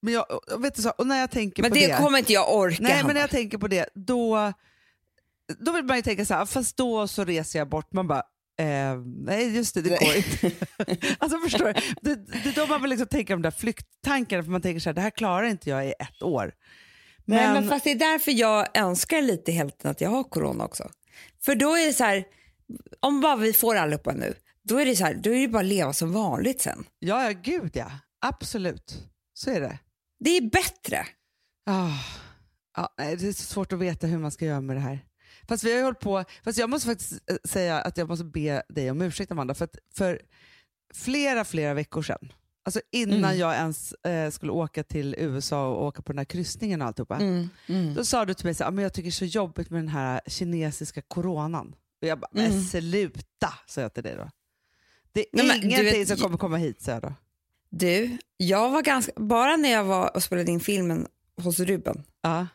jag, och vet du så, och när jag tänker Men på det, det, kommer inte jag orka. nej, men när jag tänker på det, då, då vill man ju tänka så här, fast då så reser jag bort. Man bara, eh, nej just det, det går inte. alltså förstår du? Det, det är då man vill liksom tänka de där flyktankarna, för man tänker så här, det här klarar inte jag i ett år. Men, Nej, men fast det är därför jag önskar lite hälften att jag har corona också. För då är det så här, om bara vi får allihopa nu, då är det så här, då är det bara att leva som vanligt sen. ja, ja, gud ja. Absolut. Så är det. Det är bättre. Ah, ja, det är så svårt att veta hur man ska göra med det här. Fast vi har hållit på, fast jag måste faktiskt eh, säga att jag måste be dig om ursäkt Amanda, för, att för flera, flera veckor sedan, alltså innan Mm. jag ens eh, skulle åka till USA och åka på den här kryssningen och alltihopa, Mm. då sa du till mig så här, "Ah, men jag tycker det är så jobbigt med den här kinesiska coronan. Och jag bara, men Mm. sluta, sa jag till dig då. Det är Nej, ingenting vet- som kommer komma hit, sa jag då. Du, jag var ganska, bara när jag var och spelade in filmen hos Ruben Ja.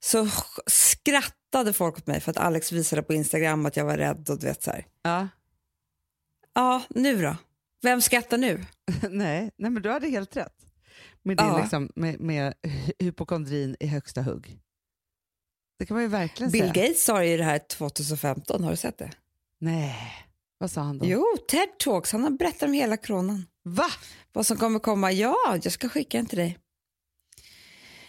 så skrattade folk åt mig för att Alex visade på Instagram att jag var rädd och du vet så här. Ja. Ja, nu då? Vem skrattar nu? nej, nej, men du hade helt rätt. Med, din, Ja. liksom, med, med hy- hypokondrin i högsta hugg. Det kan man ju verkligen Bill säga. Gates sa ju det här 2015, har du sett det? Nej. Vad sa han då? Jo, TED Talks. Han har berättat om hela coronan. Va? Vad som kommer komma. Ja, jag ska skicka den till dig.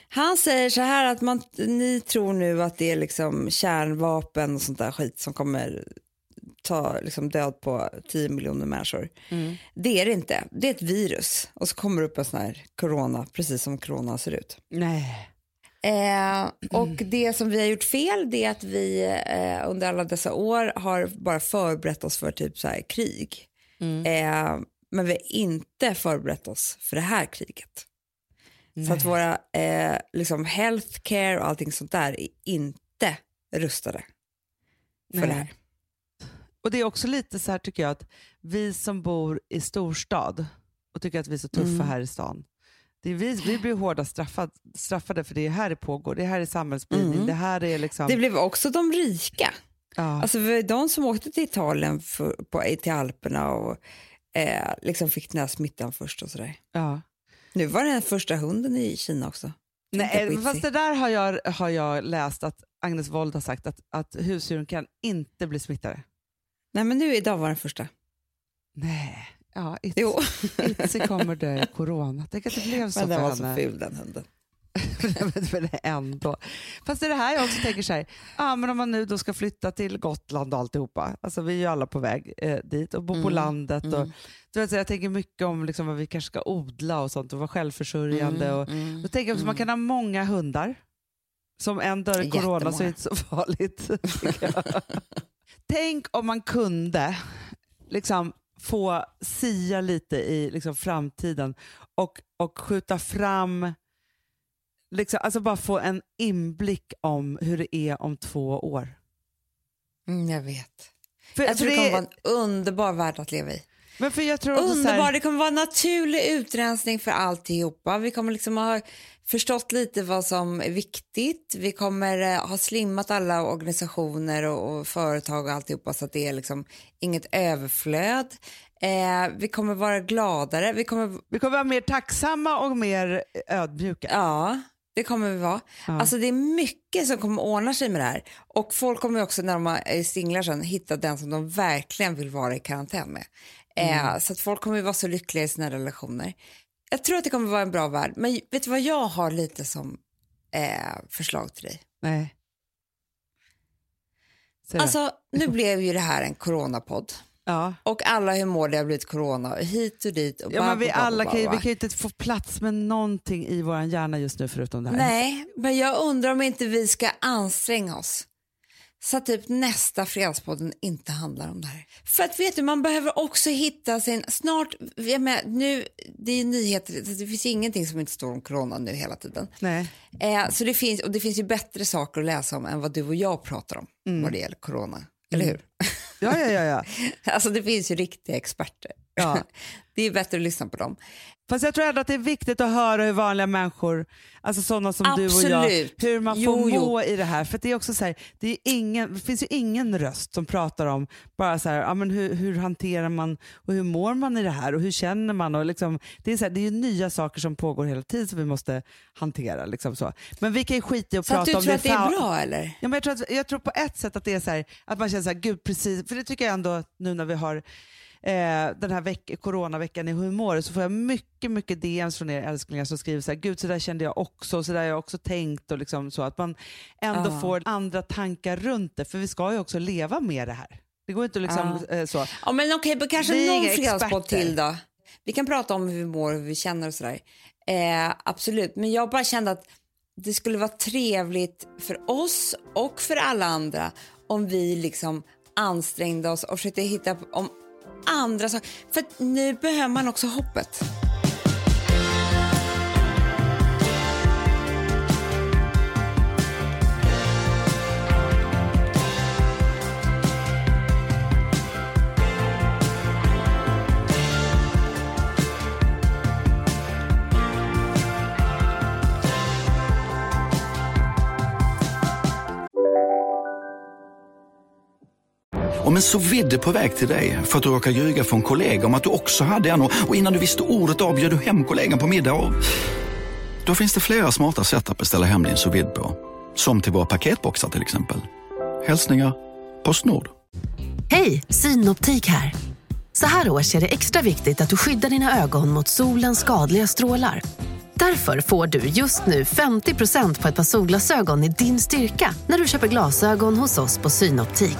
Han säger så här att man, ni tror nu att det är liksom kärnvapen och sånt där skit som kommer ta liksom död på 10 miljoner människor. Mm. Det är det inte. Det är ett virus och så kommer det upp en sån här corona, precis som corona ser ut. Nej. Eh, och det som vi har gjort fel det är att vi eh, under alla dessa år har bara förberett oss för typ så här krig. Mm. Eh, men vi har inte förberett oss för det här kriget. Så att våra eh, liksom healthcare och allting sånt där är inte rustade för Nej. det här. Och det är också lite så här tycker jag att vi som bor i storstad och tycker att vi är så tuffa Mm. här i stan. Det är vi, vi blir hårdast straffad, straffade för det är här det pågår. Det här är samhällsspridning. Mm. Det här är liksom... Det blev också de rika. ja. Alltså de som åkte till Italien för, på, till Alperna och eh, liksom fick den här smittan först och sådär. ja. Nu var det den första hunden i Kina också. Nej, fast det där har jag, har jag läst att Agnes Wold har sagt att, att husdjuren kan inte bli smittade. Nej men nu idag var den första. Nej. Ja. Itzy kommer dö i corona. Tänk att det blev så Men den för var så henne. ful den hunden. Men ändå. Fast det är det här jag också tänker så här, ja, men om man nu då ska flytta till Gotland och alltihopa, alltså vi är ju alla på väg eh, dit och bo på Mm, landet. Och, mm. du vet, så jag tänker mycket om liksom, vad vi kanske ska odla och sånt och vara självförsörjande. Mm, och, mm, då tänker jag också, man mm. kan ha många hundar. Som en dör i corona så är det Jättemånga. inte så farligt. Tänk om man kunde liksom, få sia lite i liksom, framtiden och, och skjuta fram, liksom, alltså bara få en inblick om hur det är om två år. Mm, jag vet. För, Jag tror för det kommer det- vara en underbar värld att leva i. men för jag tror Underbar, här, det kommer vara en naturlig utrensning för alltihopa. Vi kommer liksom ha förstått lite vad som är viktigt. Vi kommer eh, ha slimmat alla organisationer och, och företag och alltihopa så att det är liksom inget överflöd. Eh, vi kommer vara gladare. Vi kommer, vi kommer vara mer tacksamma och mer ödmjuka. ja, det kommer vi vara. Ja. Alltså det är mycket som kommer ordna sig med det här. Och folk kommer också när de är singlar sen hitta den som de verkligen vill vara i karantän med. Eh, så att folk kommer vara så lyckliga i sina relationer. Jag tror att det kommer vara en bra värld. Men vet du vad jag har lite som eh, förslag till dig? Nej. Alltså nu blev ju det här en coronapodd. Ja. Och alla hur mår det har blivit corona hit och dit. Och Ja, men vi alla kan ju, vi kan ju inte få plats med någonting i vår hjärna just nu förutom det här. Nej, men jag undrar om inte vi ska anstränga oss. Så att typ nästa fredagspodden inte handlar om det här. För att vet du, man behöver också hitta sin, snart, jag menar, nu, det är nyheter, det finns ingenting som inte står om corona nu hela tiden. Nej. Eh, så det finns, och det finns ju bättre saker att läsa om än vad du och jag pratar om vad det gäller corona. Eller hur? Ja, ja, ja, ja. Alltså det finns ju riktiga experter. ja. Det är bättre att lyssna på dem. Fast jag tror ändå att det är viktigt att höra hur vanliga människor, alltså sådana som du och jag, Absolut. hur man får Jo, jo. må i det här. För det är också så här, det, är ingen, det finns ju ingen röst som pratar om bara så här, ja, men hur, hur hanterar man och hur mår man i det här och hur känner man? Och liksom, det, är så här, det är ju nya saker som pågår hela tiden som vi måste hantera. Liksom så. Men vi kan ju skita i att Så att prata du om tror att det är bra eller? Ja, men jag, tror att, jag tror på ett sätt att det är så här, att man känner så här, gud precis, för det tycker jag ändå nu när vi har eh, den här veck, coronaveckan i humor så får jag mycket, mycket DMs från er älsklingar som skriver så här, gud så där kände jag också, så där har jag också tänkt och liksom så att man ändå Ja. får andra tankar runt det, för vi ska ju också leva med det här. Det går inte att liksom eh, så. Ja, men okej, men kanske någon fredagspodd till då. Vi kan prata om hur vi mår, hur vi känner och sådär. Eh, absolut, men jag bara kände att det skulle vara trevligt för oss och för alla andra om vi liksom ansträngde oss och försökte hitta om andra saker. För nu behöver man också hoppet. Om en så vidde på väg till dig för att du råkar ljuga från kollega om att du också hade en och och innan du visste ordet av bjöd du hem kollegan på middag och... Då finns det flera smarta sätt att beställa hem din sous vide på. Som till våra paketboxar till exempel. Hälsningar Postnord. Hej, Synoptik här. Så här års är det extra viktigt att du skyddar dina ögon mot solens skadliga strålar. Därför får du just nu 50% på ett par solglasögon i din styrka när du köper glasögon hos oss på Synoptik.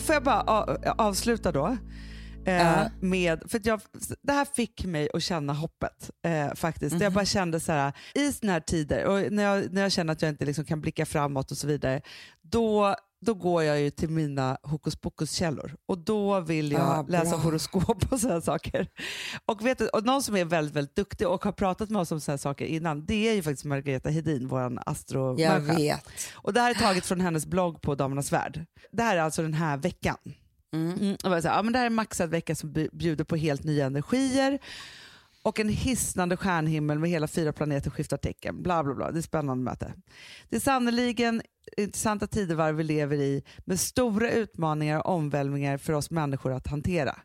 Får jag bara avsluta då? Eh, Ja. med, för jag, det här fick mig att känna hoppet eh, faktiskt. Jag bara kände så här, i såna här tider, och när jag, när jag känner att jag inte liksom kan blicka framåt och så vidare, då, då går jag ju till mina hokus pokus-källor och då vill jag Ah, läsa horoskop och sådana saker. Och, vet du, och någon som är väldigt, väldigt duktig och har pratat med oss om sådana saker innan, det är ju faktiskt Margareta Hedin, vår Jag astromänniska. vet. Och det här är taget från hennes blogg på Damernas Värld. Det här är alltså den här veckan. Mm. och jag sa, ja, men det här är en maxad vecka som bjuder på helt nya energier och en hisnande stjärnhimmel med hela fyra planeter skiftar tecken. Bla, bla, bla. Det är ett spännande möte. Det är sannerligen intressanta tidevarv vi lever i med stora utmaningar och omvälvningar för oss människor att hantera.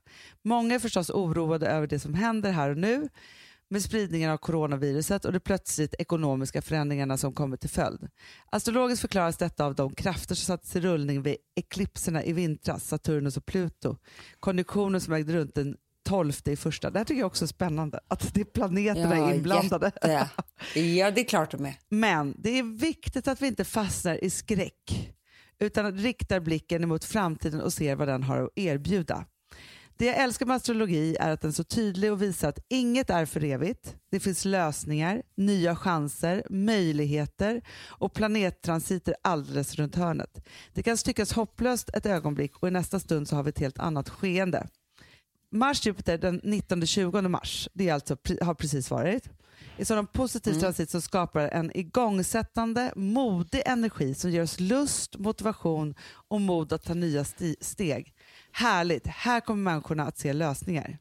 Många är förstås oroade över det som händer här och nu med spridningen av coronaviruset och de plötsligt ekonomiska förändringarna som kommer till följd. Astrologiskt förklaras detta av de krafter som sattes i rullning vid eklipserna i vintras, Saturnus och Pluto. Konjunktionen som ägde runt den 12 i första. Det här tycker jag också är spännande, att det är planeterna Ja, inblandade. jätte. Ja, det är klart de är. Men det är viktigt att vi inte fastnar i skräck utan riktar blicken mot framtiden och ser vad den har att erbjuda. Det jag älskar med astrologi är att den är så tydlig och visar att inget är för evigt. Det finns lösningar, nya chanser, möjligheter och planettransiter alldeles runt hörnet. Det kan tyckas hopplöst ett ögonblick och i nästa stund så har vi ett helt annat skeende. Mars-Jupiter den 19-20 mars, det är alltså, har precis varit, är sådan positiv transit som skapar en igångsättande, modig energi som ger oss lust, motivation och mod att ta nya steg. Härligt, här kommer människorna att se lösningar.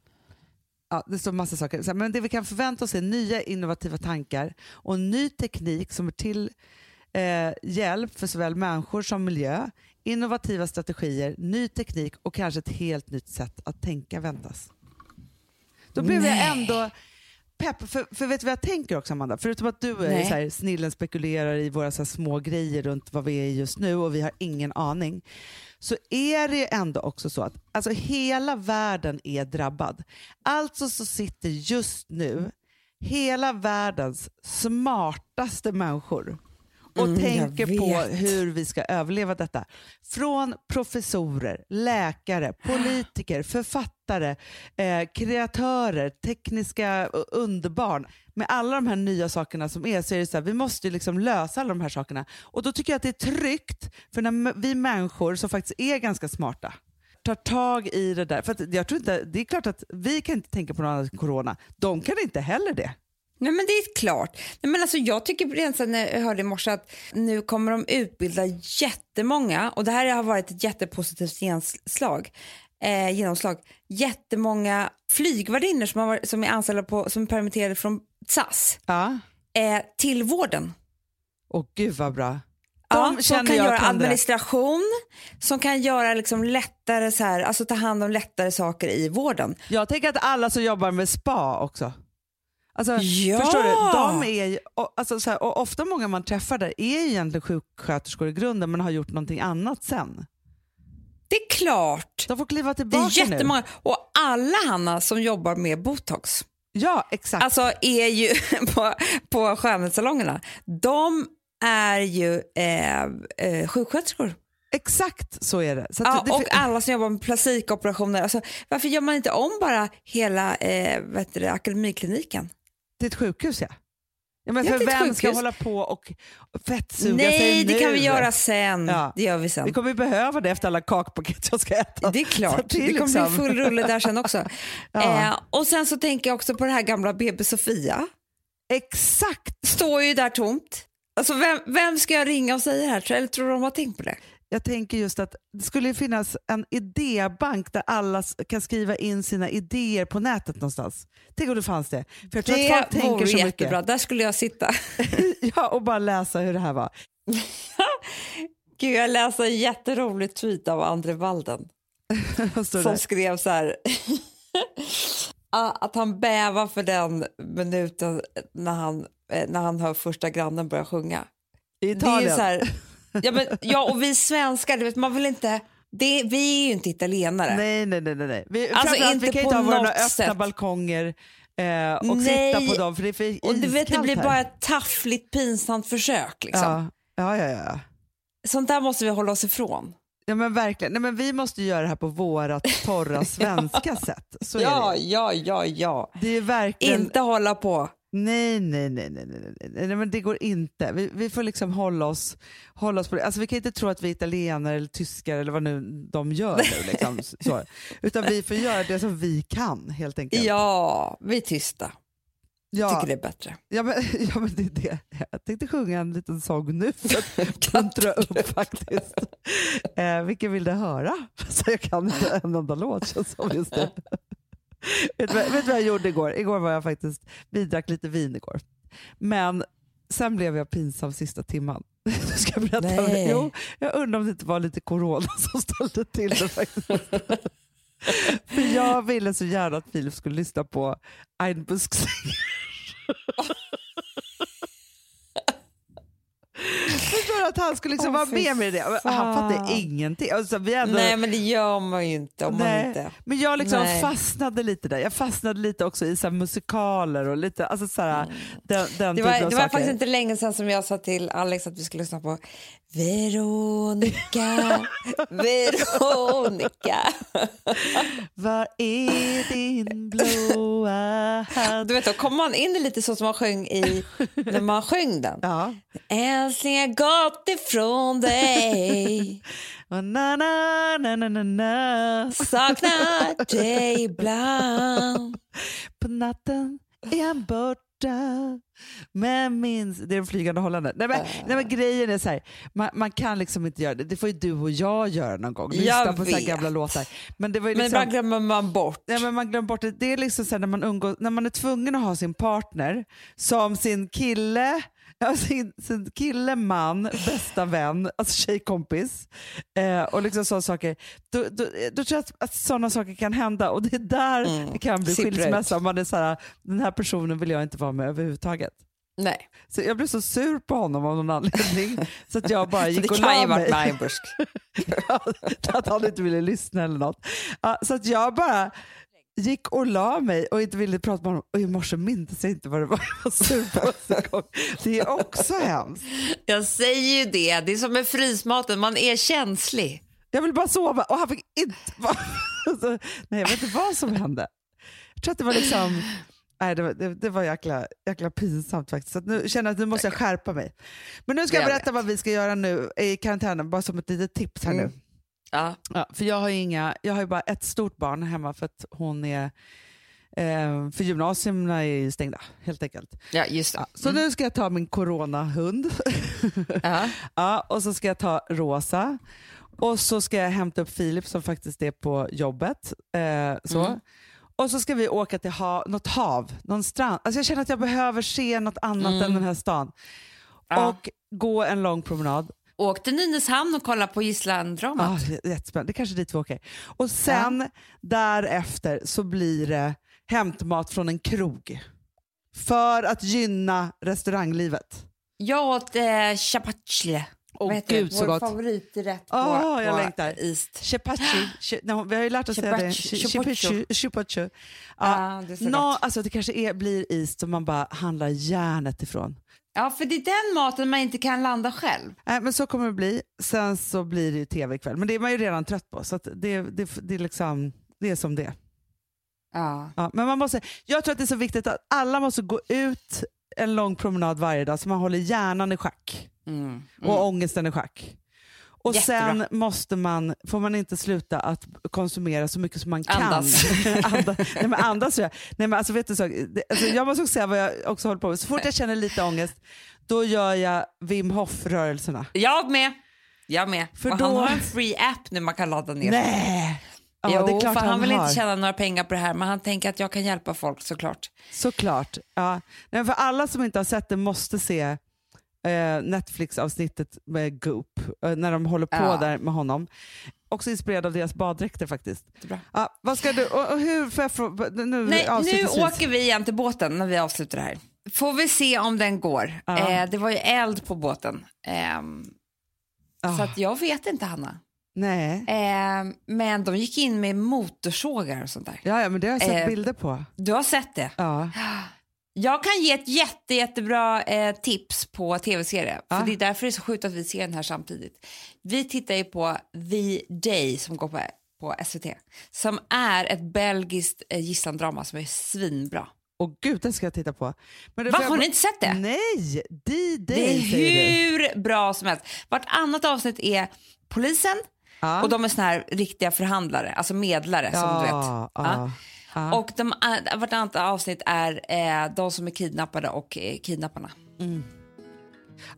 Ja, det står massa saker. Men det vi kan förvänta oss är nya innovativa tankar och ny teknik som är till eh, hjälp för såväl människor som miljö, innovativa strategier, ny teknik och kanske ett helt nytt sätt att tänka väntas. Då blev jag ändå pepp, för, för vet du vad jag tänker också Amanda? Förutom att du är Nej. så här, snillen spekulerar i våra så här, små grejer runt vad vi är just nu och vi har ingen aning så är det ändå också så att alltså, hela världen är drabbad. Alltså så sitter just nu hela världens smartaste människor och Mm, tänker på hur vi ska överleva detta. Från professorer, läkare, politiker, författare, eh, kreatörer, tekniska underbarn. Med alla de här nya sakerna som är så är det så här, vi måste liksom lösa alla de här sakerna. Och då tycker jag att det är tryggt för när vi människor som faktiskt är ganska smarta tar tag i det där. För jag tror inte, det är klart att vi kan inte tänka på något annat än corona. De kan inte heller det. Nej men det är klart. Nej, men alltså, jag tycker redan sen när jag hörde i morse att nu kommer de utbilda jättemånga och det här har varit ett jättepositivt genomslag. Eh, genomslag. Jättemånga flygvärdinnor som, har som är anställda på, som är permitterade från SAS Ja. eh, till vården. Och gud vad bra. Ja, De som känner kan göra administration, som kan göra liksom lättare så här, alltså ta hand om lättare saker i vården. Jag tänker att alla som jobbar med spa också. Alltså, Ja! Förstår du? De är, ju- och, alltså, så här, och ofta många man träffar där är egentligen sjuksköterskor i grunden men har gjort någonting annat sen. Det är klart. De får kliva Det tillbaka är nu. jättemånga. Och alla Hanna som jobbar med botox, Ja, exakt. alltså är ju på, på skönhetssalongerna, de är ju eh, eh, sjuksköterskor. exakt så är det. Så Ja, det och alla som jobbar med plastikoperationer. Alltså, varför gör man inte om bara hela eh, vet du, det, akademikliniken? Ett sjukhus ja. ja men för vem ska sjukhus. hålla på och fettsuga sig Nej, det nu? kan vi göra sen. Ja. Det gör vi Vi sen. kommer ju behöva det efter alla kakpaket jag ska äta. Det är klart, det det kommer liksom- bli full rulle där sen också. Ja. eh, och sen så tänker jag också på det här gamla BB Sofia. Exakt. Står ju där tomt. Alltså vem, vem ska jag ringa och säga det här? Eller tror du de har tänkt på det? Jag tänker just att det skulle finnas en idébank där alla kan skriva in sina idéer på nätet någonstans. Tänk om det fanns det. För jag tror att folk Det vore så jättebra. mycket. Där skulle jag sitta. Ja, och bara läsa hur det här var. Gud, jag läste en jätterolig tweet av Andre Walden som det? skrev så här Ah, att han bävar för den minuten när han, eh, när han hör första grannen börja sjunga. I Det är Italien. så här, ja, men, ja, och vi svenskar, vet, man vill inte, det, vi är ju inte italienare. Nej, nej, nej. nej. Vi, Alltså, framförallt, vi inte kan inte ha våra öppna sätt. balkonger eh, och Nej. sitta på dem för det är för och du vet, det blir här. bara ett taffligt pinsamt försök. Liksom. Ja, ja, ja. ja. Sånt där måste vi hålla oss ifrån. Ja men verkligen. Nej, men vi måste göra det här på våra torra svenska sätt. Så Ja, ja, ja, ja. Det är verkligen... Inte hålla på. Nej, nej, nej, nej, nej, nej, men det går inte. Vi, vi får liksom hålla oss, hålla oss på det. Alltså, vi kan inte tro att vi är italienare eller tyskar eller vad nu de gör nu. Liksom, så. Utan vi får göra det som vi kan helt enkelt. Ja, vi är tysta. ja, Tycker det är bättre. ja, men, ja men det är det. Jag tänkte sjunga en liten sång nu för att muntra upp faktiskt. Eh, vilken vill du höra? Så jag kan inte en enda låt känns som just nu. vet, du vad, vet du vad jag gjorde igår? Igår var jag faktiskt, vi drack lite vin igår. Men sen blev jag pinsam sista timman. Du ska jag berätta. Nej. Jo, jag undrar om det inte var lite corona som ställde till det faktiskt. För jag ville så gärna att Filip skulle lyssna på Ein Busksänger. Förstår du att han skulle liksom Åh, vara med med det? Men Han fattar ingenting. Alltså, vi ändå, Nej, men det gör man ju inte om man Nej, inte... Men jag liksom Nej. fastnade lite där. Jag fastnade lite också i så musikaler och lite, alltså så här, den, den Mm. Det var, det var faktiskt inte länge sedan som jag sa till Alex att vi skulle lyssna på Veronica, Veronica. Var är din blåa hand? Du vet, då kommer man in i lite så som man sjöng i, när man sjöng den. Ja. Älskling, jag gått ifrån dig Och na, na, na, na, na, na. Saknar dig ibland På natten är han borta men minns... Det är den flygande hollande. Nej, men, nej, men grejen är så här, man, man kan liksom inte göra det. Det får ju du och jag göra någon gång. Lyssna Jag på så vet. gamla låtar. Men det var ju Men liksom, ibland glömmer man bort. Nej, men man glömmer bort det. Det är liksom så här när man umgås, när man är tvungen att ha sin partner som sin kille, ja, sin, sin kille, man, bästa vän, alltså tjejkompis eh, och liksom sådana saker. Då, då, då tror jag att, att sådana saker kan hända och det är där Mm. det kan bli skilsmässa. Man är så här, den här personen vill jag inte vara med överhuvudtaget. Nej, Så jag blev så sur på honom av någon anledning så att jag bara det gick och kan ju la varit mig. med Einbusk. att han inte ville lyssna eller något. Så att jag bara gick och la mig och inte ville prata med honom. Och i morse minns jag inte vad det var jag var sur på. Det är också hemskt. Jag säger ju det, det är som med frysmaten, man är känslig. Jag vill bara sova och han fick inte vara... Alltså, nej, jag vet inte vad som hände. Jag tror att det var liksom... Nej, det var, det, det var jäkla, jäkla pinsamt faktiskt. Så nu känner jag att nu måste jag skärpa mig. Men nu ska jag Jag berätta vad vi ska göra nu i karantänen, bara som ett litet tips här nu. Mm. Ja. Ja, för jag har, inga, jag har ju bara ett stort barn hemma för att hon är eh, för gymnasierna är ju stängda helt enkelt. ja, just. Ja, så nu ska jag ta min coronahund Ja. ja, och så ska jag ta Rosa och så ska jag hämta upp Filip som faktiskt är på jobbet. Eh, så. Mm. Och så ska vi åka till ha, något hav, någon strand. Alltså jag känner att jag behöver se något annat Mm. än den här stan. Ja. Och gå en lång promenad. Åk till Nynäshamn och kolla på Gisslan-dramat. Ah, det är jättespännande. Det är kanske är dit vi åker. Och sen därefter så blir det hämtmat från en krog. För att gynna restauranglivet. Jag åt eh, chapachli. Åh, det? gud, så Vår favoriträtt på, Åh, jag på längtar. East. Chepachi. Che, no, vi har ju lärt oss säga det. Chepachi. Ja, Ja, det är så nå, gott. alltså det kanske är, blir is som man bara handlar järnet ifrån. Ja, för det är den maten man inte kan landa själv. Nej, men så kommer det bli. Sen så blir det ju tv ikväll. Men det är man ju redan trött på. Så det, det, det, är liksom, det är som det är. Ja. Ja, men man måste, jag tror att det är så viktigt att alla måste gå ut en lång promenad varje dag så man håller hjärnan i schack Mm. och ångesten i schack. Och Jättebra. sen måste man, får man inte sluta att konsumera så mycket som man kan. Andas. Anda, nej men andas jag. Nej men alltså vet du så, det, alltså jag måste också säga vad jag också håller på med. Så fort jag känner lite ångest, då gör jag Wim Hof rörelserna. Jag med. Jag med. För och då- Han har en free app nu man kan ladda ner. Nej! Ja, jo, det är klart för han, han vill har. inte tjäna några pengar på det här men han tänker att jag kan hjälpa folk såklart. Såklart. Ja. Nej, för alla som inte har sett det måste se Netflix-avsnittet med Goop, eh, när de håller på Ja. där med honom. Också inspirerad av deras baddräkter faktiskt. Jättebra. Ja, vad ska du, och, och hur, nu, Nej, nu åker vi igen till båten när vi avslutar det här. Får vi se om den går. Ja. Eh, det var ju eld på båten. Ehm, Ah, Så att jag vet inte Hanna. Nej, Ehm, men de gick in med motorsågar och sånt där. ja, ja, men det har jag sett Eh, bilder på. Du har sett det? Ja. Jag kan ge ett jätte, jättebra eh, tips på tv-serie. För Ja. Det är därför det är så sjukt att vi ser den här samtidigt. Vi tittar ju på The Day som går på, på SVT. Som är ett belgiskt eh, gisslandrama som är svinbra. Och gud, den ska jag titta på. Men Va, har ni inte sett det? Nej, D-Day Det är hur bra som helst. Vartannat avsnitt är polisen Ja. och de är såna här riktiga förhandlare, alltså medlare som du vet. Ja, Ja. ja, ja. Och de, äh, vartannat avsnitt är eh, de som är kidnappade och eh, kidnapparna.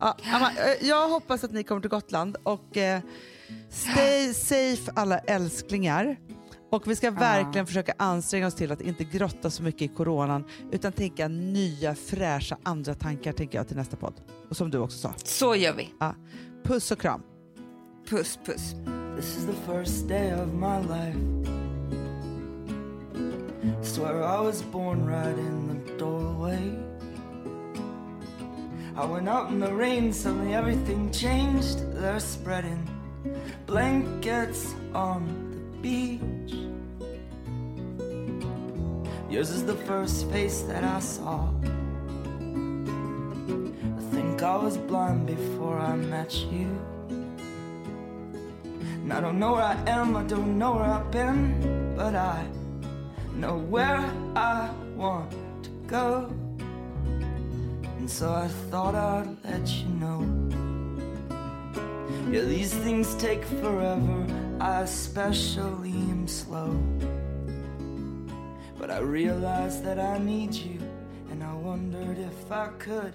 Ja, Anna, eh, jag hoppas att ni kommer till Gotland och eh, stay safe alla älsklingar. Och vi ska verkligen försöka anstränga oss till att inte grotta så mycket i coronan utan tänka nya fräscha andra tankar tänker jag till nästa podd. Och som du också sa. Så gör vi. Ja. Puss och kram. Puss puss. This is the first day of my life. Swear I was born right in the doorway. I went out in the rain, suddenly everything changed. They're spreading blankets on the beach. Yours is the first face that I saw. I think I was blind before I met you. And I don't know where I am, I don't know where I've been, but I know where I want to go. And so I thought I'd let you know. Yeah, these things take forever, I especially am slow. But I realized that I need you, and I wondered if I could